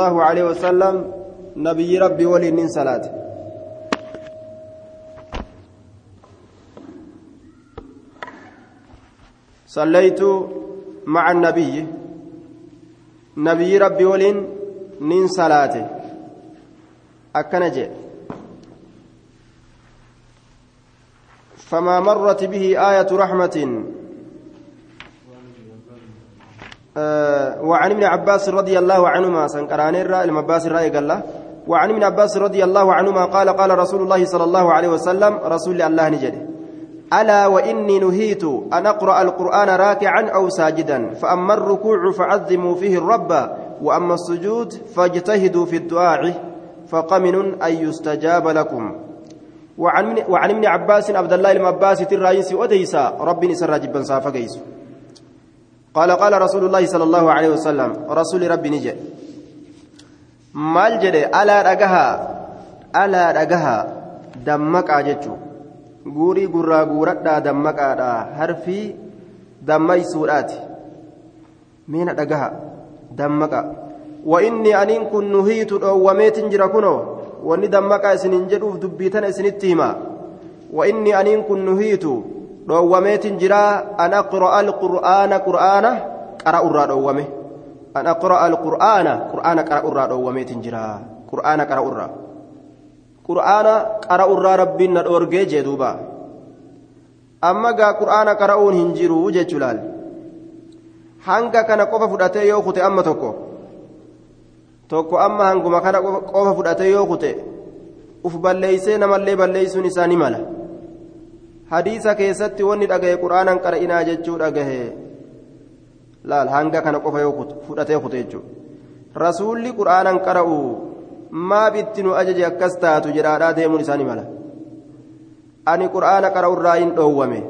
الله عليه وسلم نبي ربي ولي من صلاة صليت مع النبي نبي ربي ولين من صلاته أكنجي فما مرت به آية رحمة وعن ابن عباس رضي الله عنهما سنكران الرأي المباس الرأي قال وعن ابن عباس رضي الله عنهما قال قال رسول الله صلى الله عليه وسلم رسول الله نجده ألا وإني نهيت أن أقرأ القرآن راكعا أو ساجدا فأما الركوع فعظموا فيه الرب وأما السجود فاجتهدوا في الدعاء فقمن أن يستجاب لكم. وعن وعن ابن عباس عبد الله المباس ترايس وديسا رب نسر جبا صافا قال قال رسول الله صلى الله عليه وسلم رسول ربي نجي maal jedhe alaa dhagahaa alaa dhagahaa dammaqaa jechuun guurii gurraa guuradhaa dammaqaadha harfii dammaysuudhaati miina dhagaha dammaqa وإني أنين كن نهيت أواميت جرا كنو وإني دمك إسنين جدوف دبيتنا إسنتهما وإني أنين كن dhoowwameetin jira an aqra'a alqur'aana qur'aana qara'urraa dhoowwame. An aqra'a alqur'aana qur'aana qara'urraa dhoowwameetin jira qur'aana qara'urraa qur'aana qara'urraa rabbiin na dhoorgee jee duuba. Amma gaa qur'aana qara'uun hin jiru jechuu laal? Hanga kana qofa fudhatee yoo kute amma tokko? Tokko amma hanguma kana qofa fudhatee yoo kute? Uf balleeysee namallee balleeysuun isaa ni mala. Hadiisa keessatti wanni dhagahe quraanan qara'inaa jechuu dhagahe laal hanga kana qofa yoo fudhatee kute jechuudha rasuulli quraanan qara'u maaf itti nu ajaje akkas taatu jedhaadhaa deemuun isaa ni mala ani quraana qara'urraa hin dhoowwame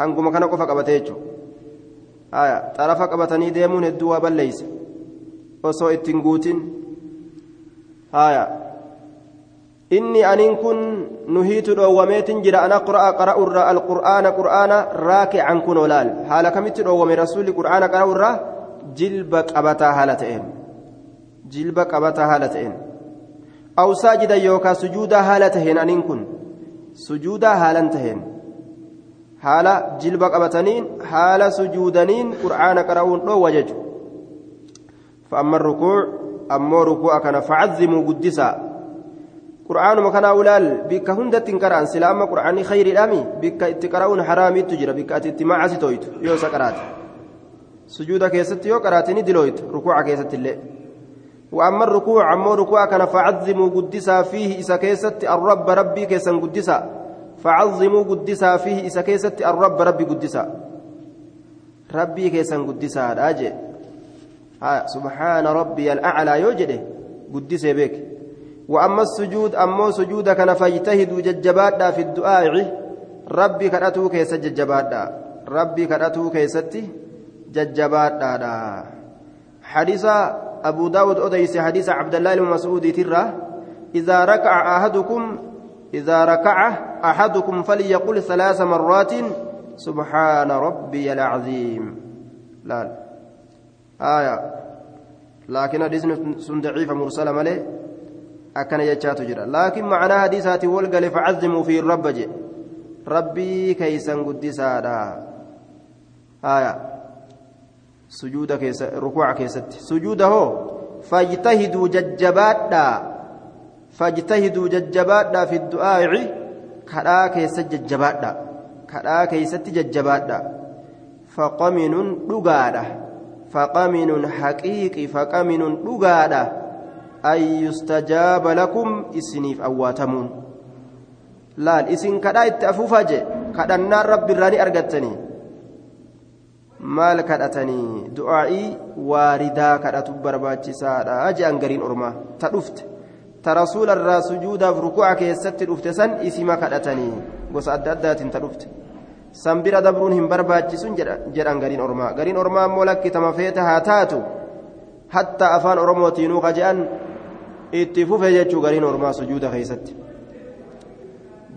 hanguma kana qofa qabatee jechuudha. xarafa qabatanii deemuun hedduu waa balleeyse osoo ittiin guutin haya inni aniin kun nuhiitu dhoowwameetin jira an aqra'a qara'urra alqur'aana qur'aana raakican kun olaal haala kamitti dhoowwame rasuulli qur'aana qara'urra jilba qabataa haala ta'een jilba qabataa haala ta'een aw saajida yookaa sujuudaa haala taheen aniin kun sujuudaa haalan taheen haala jilba qabataniin haala sujuudaniin qur'aana qara'uun dhoowwa jechu فأما الركوع أما ركوع كان فعظموا قدسا قرآن مكان أولال بك هندت قرآن سلام قرآن خير الأمي بك اتقرأون حرامي تجرى بك اتتماع ستويت يو سكرات سجود كيست يو قراتني دلويت ركوع كيست اللي وأما الركوع أما ركوع كان فعظموا قدسا فيه إسا كيست الرب ربي كيسا قدسا فعظموا قدسا فيه إسا كيست الرب ربي قدسا ربي كيسا قدسا راجع سبحان ربي الأعلى يوجده قدس بك وأما السجود أما سجود كان فاجتهدوا ججبادا في الدعاء. ربي كرأتو كيس ججبادا. ربي كرأتو كيستي ججبادا. حديث أبو داود أديس حديث عبد الله بن ترى إذا ركع أحدكم إذا ركع أحدكم فليقل ثلاث مرات سبحان ربي العظيم. لا. آية. لكن حديث سن ضعيف مرسل ملي أكن يجات جرا لكن معنى حديثات والقل فعزموا في الرب جي. ربي كيسا قدسا آية. سجود كيس ركوع كيست. سجوده فاجتهدوا ججبات فاجتهدوا ججبات في الدعاء. كدا كيس ججبات كدا كيست ججبات فقمن دغاده فقمن حقيقي. فقمن دغادا أن يستجاب لكم إسنيف أواتمون لا الإسن كدا اتأفوفا جي كدا النار رب الراني أرغتني. مال كدتني دعائي واردا كدا تبرباتي سادا. أجي أنقرين أرما. تدفت. ترسول الرا سجودا في ركوع كيست دفت. سن إسما كدتني قص أدادات تدفت. san bira dabruun hin barbaachisun jedhan gariin ormaa gariin ormaa immoo lakkitama feete haa taatu hatta afaan oromootiinuu ka je'an itti fufe jechuu gariin ormaa sujuuda keeysatti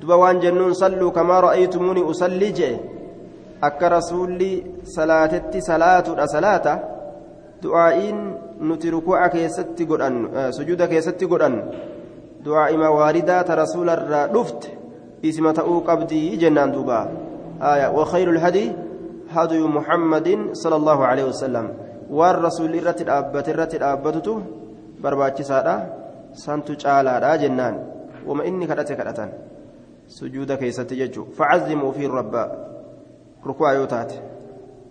duba waan jennuun salluu kamaa ra'aytumuuni usallii je'e akka rasuulli salaatetti salaatudha salaata du'aa'iin nuti rukuuca keessatti godhannu sujuuda keessatti godhannu du'aa'ima waaridaa ta rasuularraa dhufte isima ta'uu qabdii jennaan duuba آية وخير الهدي هدي محمد صلى الله عليه وسلم والرسول الرتل أبت الرتل أبتته برباتي سادة سنتو جالا جنان وما إني كرأت كرأتان سجود كيست يجو فعزموا في الرب ركوع يوتات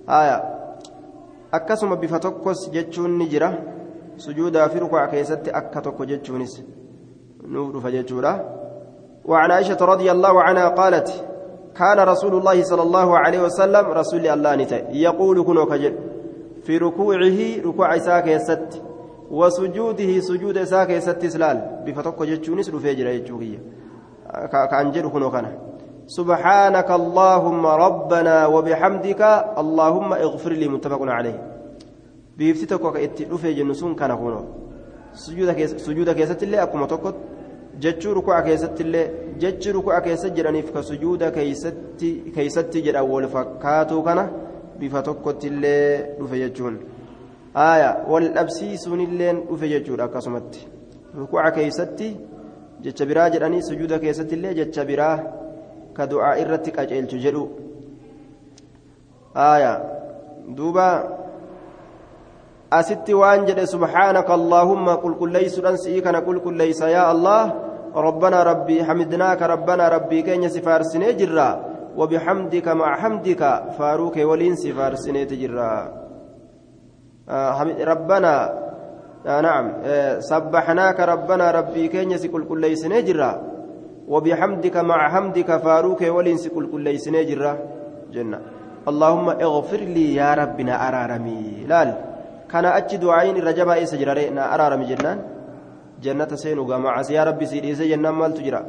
آية ni jira. Sujuudaa fi rukuuca keessatti akka tokko jechuunis nuuf dhufa jechuudha. وعن عائشة رضي الله عنها قالت كان رسول الله صلى الله عليه وسلم رسول الله نتا يقول كنو كجل في ركوعه ركوع إساك يست وسجوده سجود إساك يست سلال بفتوك جتشونس رفيجر يجوهية كأنجل كنو كان. سبحانك اللهم ربنا وبحمدك اللهم اغفر لي متفق عليه. بيفتتك رفيجر نسون كان كنو. سجودك سجودك يست اللي أكما تقط jechuu ruku'a keessatti illee jechi ruku'a keessa jedhaniif ka sujuuda keeysatti jedhan wal fakkaatuu kana bifa tokkotti illee dhufe jechuun aaya wal dhabsiisuun illeen dhufe jechuudha akkasumatti ruku'a keeysatti jecha biraa jedhanii sujuuda keessatti illee jecha biraa ka du'aa irratti qaceelchu jedhu aaya duuba asitti waan jedhe subhaanaka allaahumma qulqulleeysuudhan si'ii kana qulqulleeysa yaa allah ربنا ربي حمدناك ربنا ربي كين سفارسني جرا وبحمدك مع حمدك فاروك ولين سفارسني تجرا آه ربنا آه نعم آه سبحناك ربنا ربي كين سكل كل جرا وبحمدك مع حمدك فاروك ولين سكل كل جرا جنة. اللهم اغفر لي يا ربنا أرارمي. لال كان أجد عين رجبا إيس جرارينا أرارمي جنان jannata seenu gamacasiyaa rabbi sii dhiise jennaan maaltu jira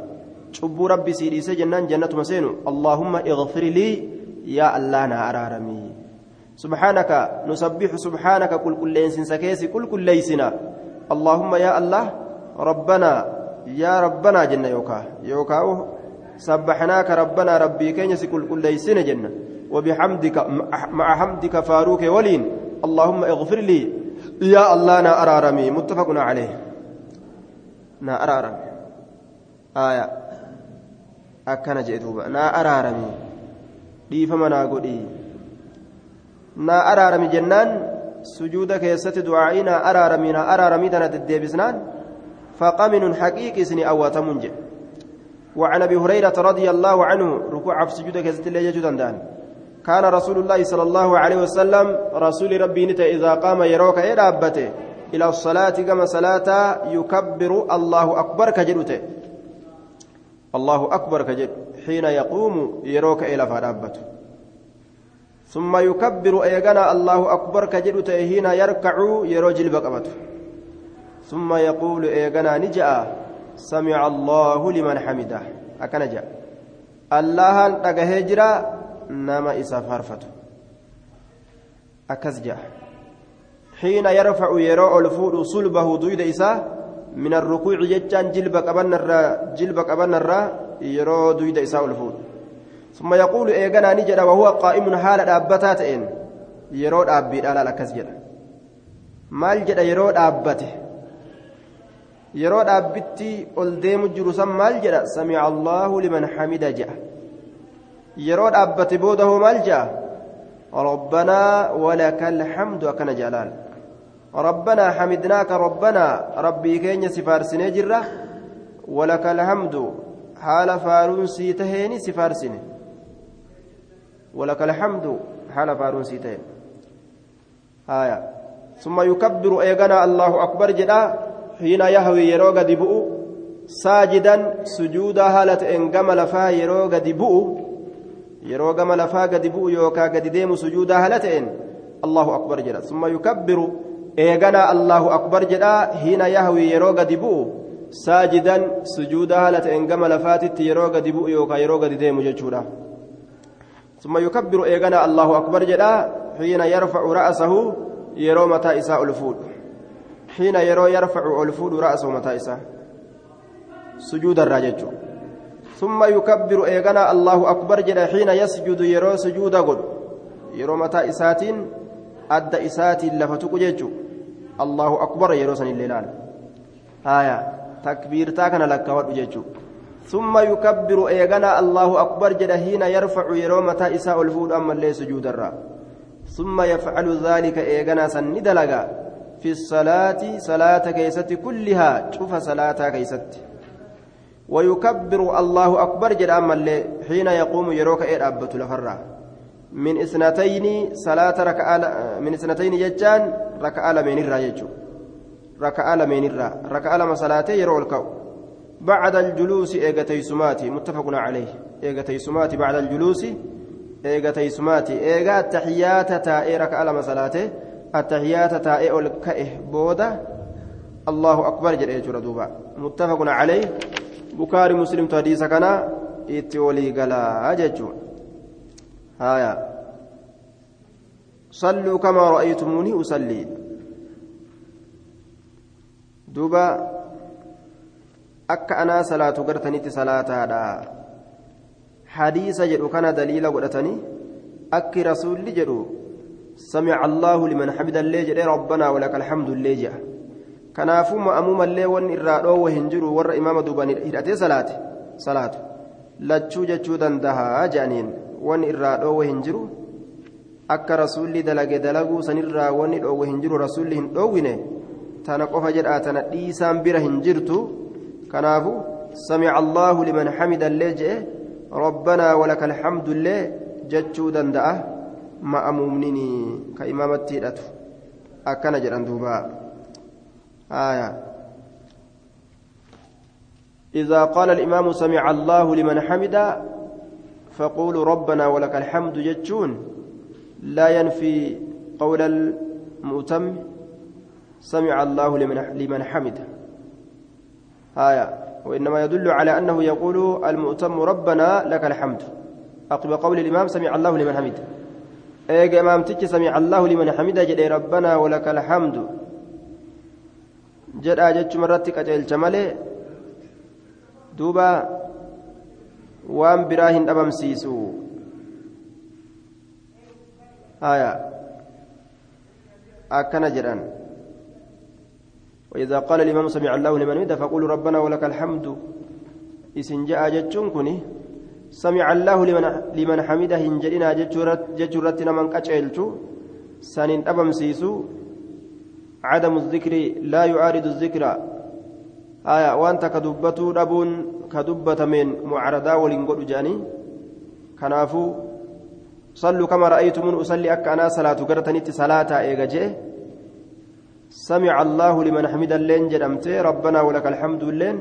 cubbuu rabbi sii dhiise jennaan jannatuma seenu allaahumma igfir lii yaa allaa naa araaramii subhaanaka nusabbiixu subhaanaka qulqulleensinsa keessi qulqulleeysina allaahumma yaa allah rabbanaa yaa rabbanaa jenna yookaa yookaa sabbaxnaaka rabbanaa rabbii keenya si qulqulleeysine jenna وبحمدك مع حمدك فاروك ولين اللهم اغفر لي يا الله نا أرارمي متفق عليه araarame aya akkana jee duuba naa araarami dhiifama naa godhi naa araarami jennaan sujuuda keessatti du'aa'ii naa araarami naa araaramii tana deddeebisnaan فقمن حقيقي سني أواتمون جي وعن أبي هريرة رضي الله عنه ركوع في سجود كزت الله يجود دان كان رسول الله صلى الله عليه وسلم رسول ربي نتا إذا قام يروك إلى أبته إلى الصلاة كما صلاة يكبر الله أكبر كجلوت الله أكبر كجل حين يقوم يروك إلى فرابته ثم يكبر أيقنا الله أكبر كجلوت حين يركع يروجل بقبته ثم يقول أيقنا نجأ سمع الله لمن حمده. أكنجأ الله تجهجرا نما إسافرفته أكزجأ حين يرفع يرى ألفود صلبه دويد إساه من الركوع جتان جلب قبن الرا جلب قبن الرا يرى دويد إساه ألفود. ثم يقول إيغانا نجد وهو قائم حال أبتات إن يرى أبي لا لا كسجد maal jedha yeroo dhaabbate yeroo dhaabbitti ol deemu jiru san maal jedha samica allaahu liman hamida jedha yeroo dhaabbate booda hoo maal jedha rabbanaa walaka alhamdu akkana jedha ربنا حمدناك ربنا ربي كين سفارسني جرة ولك الحمد حال فارون سيتهيني سفارسني ولك الحمد. حال فارون سيتهين آية. ثم يكبر ايغنا الله أكبر جدا. حين يهوي يروغ دبؤ. ساجدا سجودا هالة انقم لفا يروغ دبؤ. يروغ ملفا قدبؤ يوكا قدديم سجودا هالة إن. الله أكبر جدا. ثم يكبر eeganaa allahu akbar jedhaa hiina yahwii yeroo gadi bu'u saajidan sujuuda haala ta'een gama lafaatitti yeroo gadi bu'u yookaan yeroo ثم يكبر إيغانا الله أكبر جدا حين يرفع رأسه يرو متى إساء ألفود. حين يرو يرفع ألفود رأسه متى إساء سجود الراجج. ثم يكبر إيغانا الله أكبر جدا حين يسجد يرو سجود قد يرو متى إساتين أدى إساتي لفتك جيجو الله أكبر يروسن الليلان آية. تكبيرتا كان لك ودججو ثم يكبر إيغنا الله جد حين يرفع يرومة إساء الفود أما اللي سجود الرا. ثم يفعل ذلك إيغنا سند لغا في الصلاة صلاة كيست كلها شوف صلاة كيست. ويكبر الله جد أما اللي حين يقوم يروك أبت لفرّا من اثنتين صلاة ركعة من اثنتين ججان ركعة لمن الرا يجو ركعة لمن الرا. ركعة لما صلاة يرو الكو. بعد الجلوس إيغتي سماتي متفق عليه. إيغتي سماتي بعد الجلوس إيغتي سماتي. إيغا التحيات تائي ركعة لما صلاة التحيات تائي الكئه بودا. الله أكبر جل يجو دوبا متفق عليه. بكاري مسلم تحديث كان إتولي قلا أججون هايا. صلوا كما رأيتموني أصلي. دوبا akka anaa salaatu gartanitti salaataadha hadiisa jedhu kana daliila godhatanii akki rasuulli jedhu samica allaahu liman xamidallee jedhee rabbanaa walaka alxamdullee jedha kanaafuu ma'amumallee wanni irraa dhoowwa hin jiru warra imaama duuban hidhatee salaate salaatu lachuu jechuu dandahaa jedhaniin wanni irraa dhoowwe hin jiru akka rasuulli dalage dalaguu sanirraa wanni dhoowwe hin jiru rasuulli hin dhoowwine tana qofa jedhaa tana dhiisaan bira hin jirtu samica allaahu liman xamida illee jedhe rabbanaa walaka alxamdu illee jechuu danda'a ma'amuumnini ka imaamatti hidhatu akkana jedhan duuba آية إذا قال الإمام سمع الله لمن حمد فقولوا ربنا ولك الحمد جتشون لا ينفي قول المؤتم سمع الله لمن لمن آية وإنما يدل على أنه يقول المؤتم ربنا لك الحمد. أقب قول الإمام سمع الله لمن حمد إيجا إمام تجي سمع الله لمن حمد جدي ربنا ولك الحمد. جدا جتش مرتك أجل جمالي. دوبا waan biraa hin dhabamsiisu haya akkana jedhan وإذا قال الإمام سمع الله لمن حمده فقول ربنا ولك الحمد. إسن جاء جتشون كني سمع الله لمن لمن حمده إن جرنا جتشورتنا من كتشيلتو سنين أبم سيسو عدم الذكر لا يعارض الذكر. آية وأنت كدبتو ربون كدبتمين معرضا ولنقول جاني. كنافو صلوا كما رأيتمون أصلي أك أنا صلاة قرتني صلاة إيجاجي سمع الله لمن حمد اللين جدمت ربنا ولك الحمد اللين.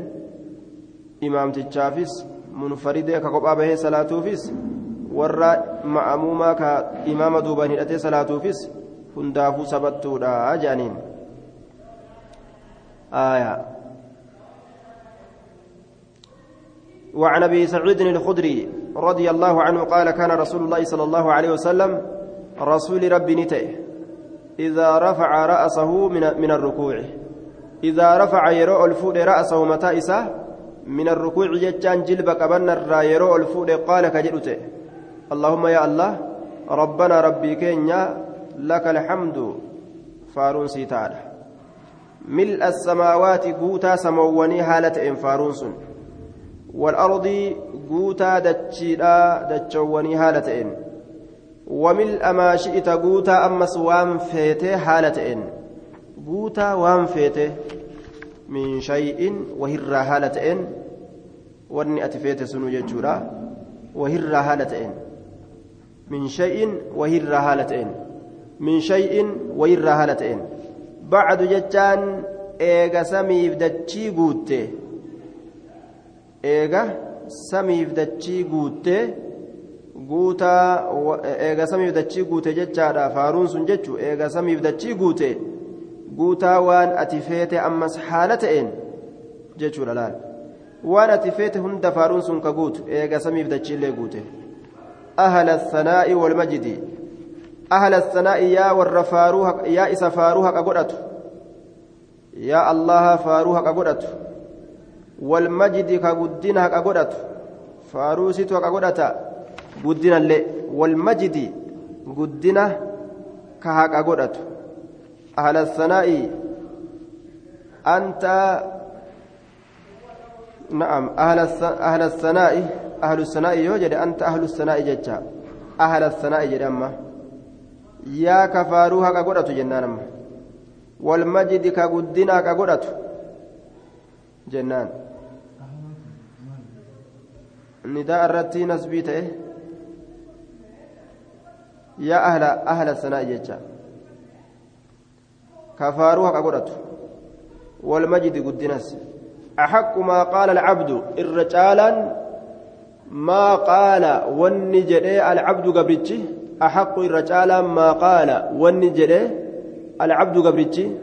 إمام تجافس منفرد كقبا به صلاة فيس ورا مأموما كإمام دوبان هدأتي صلاة فيس هندافو سبتو دا جانين. آية. وعن أبي سعيد الخدري رضي الله عنه قال كان رسول الله صلى الله عليه وسلم رسول ربي نته. إذا رفع رأسه من من الركوع. إذا رفع يرو الفود رأسه متى إسا؟ من الركوع جتان جلب قبنا الرا يرو الفود قال كجلته اللهم يا الله ربنا ربي كينيا لك الحمد. فارون سيتار. ملء السماوات قوتا سمواني هالة إن فارون والأرض قوتا دتشيدا دتشواني هالتين وملء ما شئت قوتا أمس وام فيته هالتين قوتا وام فيته من شيء وهر هالتين واني أتفيت سنو ججورا. وهر هالتين من شيء وهر هالتين من شيء وهر هالتين بعد جتان إيغا سميف دتشي قوته. eega samiif dachii guuttee guutaa eega samiif dachii guute jechaadha faaruun sun jechu eega samiif dachii guute guutaa waan ati feete ammas haala ta'een jechuudha laal. Waan ati feete hunda faaruun sun ka guutu eega samiif dachiillee guute. Ahla sanaa'i walmajidi ahla sanaa'i yaa warra faaruu yaa isa faaruu haqa godhatu. Yaa allaha faaruu haqa godhatu guddinallee walmajidi guddina ka haqa godhatu. Ahla sanaa'i anta na'am ahla sanaa'i ahlu sanaa'i yoo jedhe anta ahlu sanaa'i jecha. Ahla sanaa'i jedhe amma. Yaa kafaaruu haqa godhatu jennaan amma. Walmajidi ka guddina haqa godhatu jennaan. Nidaa irratti nasbii ta'e. يا أهل أهل الثناء جتا كفاروها كقرأت والمجد قدناس. أحق ما قال العبد الرجالا ما قال والنجري العبد قبرتي أحق الرجالا ما قال والنجري العبد قبرتي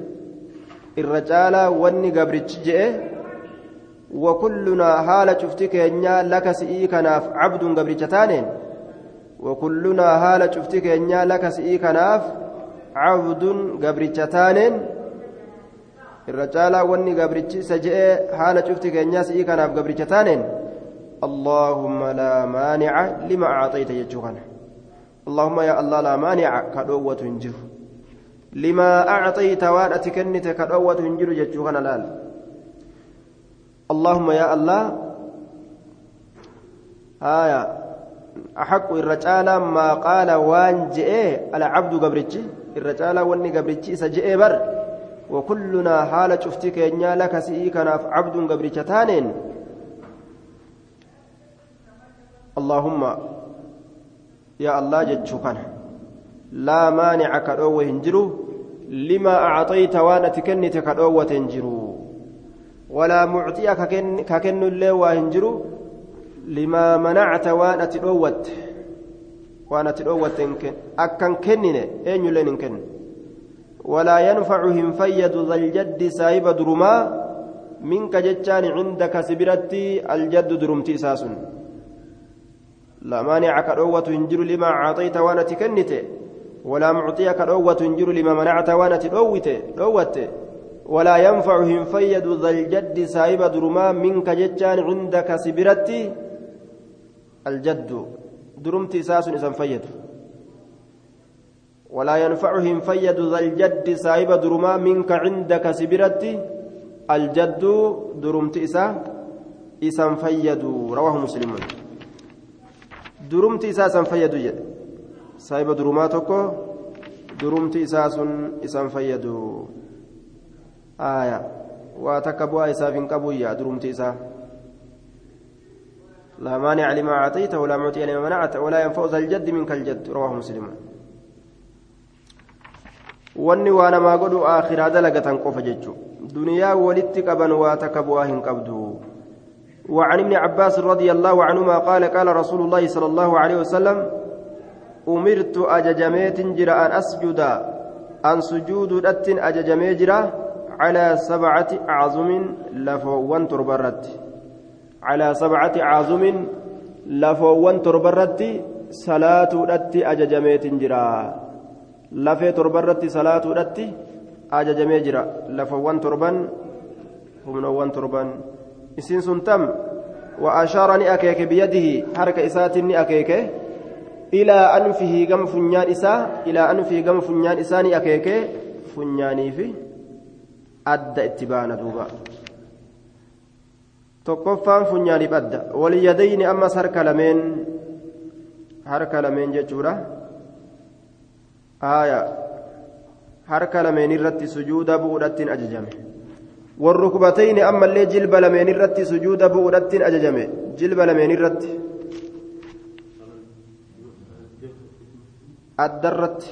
الرجالا والني قبرتي جئ. وكلنا حال شفتك ينيا لك سئيكناف عبد قبرتي وكلنا حال شفتك ينيا لك سئيكناف عبد قبرتي irra caalaa wanni gabrichi isa je'ee haala cufti keenyaa si'ii kanaaf gabricha taaneen allaahumma laa maanica lima acxayta jechuu kana allaahumma yaa allah laa maanica ka dhoowwatu hin jiru limaa acxayta waan ati kennite ka dhoowwatu hin أحق الرجال ما قال وان جئ العبد قبرتي الرجال واني قبرتي سجئ بر وكلنا حال شفتك إنيا لك سيئكناف عبد قبرتان اللهم يا الله جتشوكنا لا مانع كدوه هنجرو لما أعطيت وانا تكنت كدوه تنجرو ولا معطي ككن الله وهنجرو لما منعت وأنا تدوت وأنا تدوت أكن كنن أين يلين كن ولا ينفعهم فيد ذا الجد سايب درما منك جتان عندك سبرتي الجد درمتي ساس لا مانع كروة هنجر لما أعطيت وأنا تكنت ولا معطي كروة هنجر لما منعت وأنا تدوت دوت. ولا ينفعهم فيد ذا الجد سايب درما منك جتان عندك سبرتي الجد درمتي ساس إذا فيد. ولا ينفعهم فيد ذا الجد سايب درما منك عندك سبرتي الجد درمت إسا إسان فيد رواه مسلم. درمت إسا سان فيد جد. سايب درما تكو درمت إسا إسان فيد. آية. وتكبوا إسا فين كبويا درمت إسا. لا مانع لما أعطيت ولا معطي لما منعت ولا ينفع الجد منك الجد. رواه مسلم. wanni waa namaa godhu aakhiraa dalagatan qofa jechu duniyaa walitti qaban waa takka bu'aa وعن ابن عباس رضي الله عنهما قال قال رسول الله صلى الله عليه وسلم أمرت أججميت جرا أن أسجد أن سجود أت أججمي جرا على سبعة أعظم لفوان تربرت. على سبعة أعظم لفوان تربرت صلاة أت أججميت جرا. lafee torbarratti salaatuudhatti ajajamee jira lafawwan torban humnawwan torban isiin sun tam وأشار ني أكيك بيده حركة إسات ني أكيك. إلى أنفه قم فنيان إساء إلى أنفه قم فنيان إساء ني أكيك. فنياني في أدى اتبانا دوبا tokkoffaan funyaaniif adda waliyadayni ammas harka lameen harka lameen jechuudha آية harka lameen irratti sujuuda bu'uudhattiin ajajame warrukbatayni ammallee jilba lameen irratti sujuuda bu'uudhattiin ajajame jilba lameen irratti adda irratti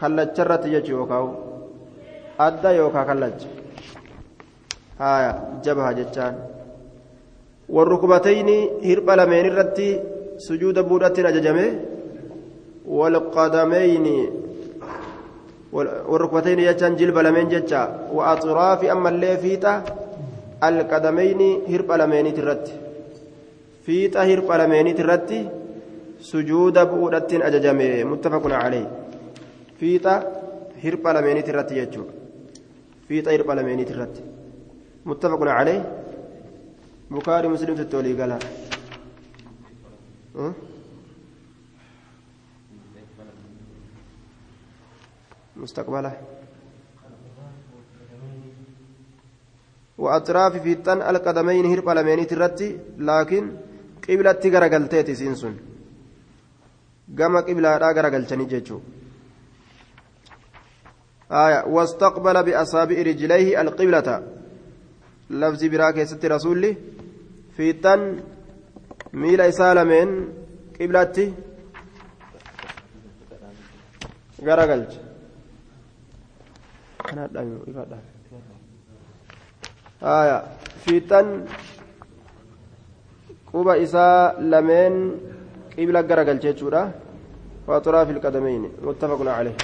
kallacha irratti jechu yookaan adda yookaan kallacha haaya jabaha jechaan warrukbatayni hirpha lameen irratti sujuuda bu'uudhattiin ajajame. والقدمين والركبتين يجان جلب لمن ججا وأطراف أما اللي فيتا القدمين هرب لمن ترت فيتا هرب لمن ترت سجود بؤدة أججمي متفق عليه فيتا هرب لمن ترت يجو فيتا هرب لمن ترت متفق عليه بخاري مسلم تتولي قال أه؟ مستقبله وأطراف فيتان القدمين هرب لمين ترتي لكن قبلة غرقلتيت سينسون gama qiblaadhaa garagalchanii jechuun. آية واستقبل بأصابع رجليه القبلة لفظ براك ست رسولي في تن ميل إسالمين قبلتي غرقلت آية في تن قبى إساء لمن قبلة غرقل جيتشورا وأطراف القدمين متفق عليه